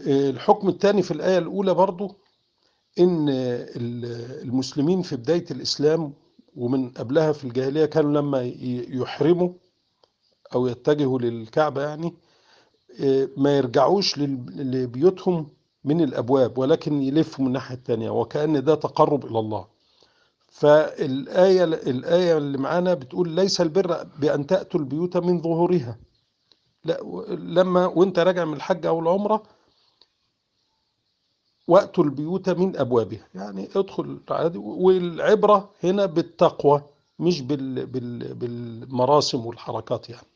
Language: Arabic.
الحكم الثاني في الآية الأولى برضو إن المسلمين في بداية الإسلام ومن قبلها في الجاهلية كانوا لما يحرموا أو يتجهوا للكعبة يعني ما يرجعوش لبيوتهم من الأبواب ولكن يلفوا من الناحية الثانية وكأن ده تقرب إلى الله. فالآية الآية اللي معانا بتقول ليس البر بأن تأتوا البيوت من ظهورها. لا لما وأنت راجع من الحج أو العمرة وأتوا البيوت من أبوابها. يعني ادخل عادي والعبرة هنا بالتقوى مش بال بال بالمراسم والحركات يعني.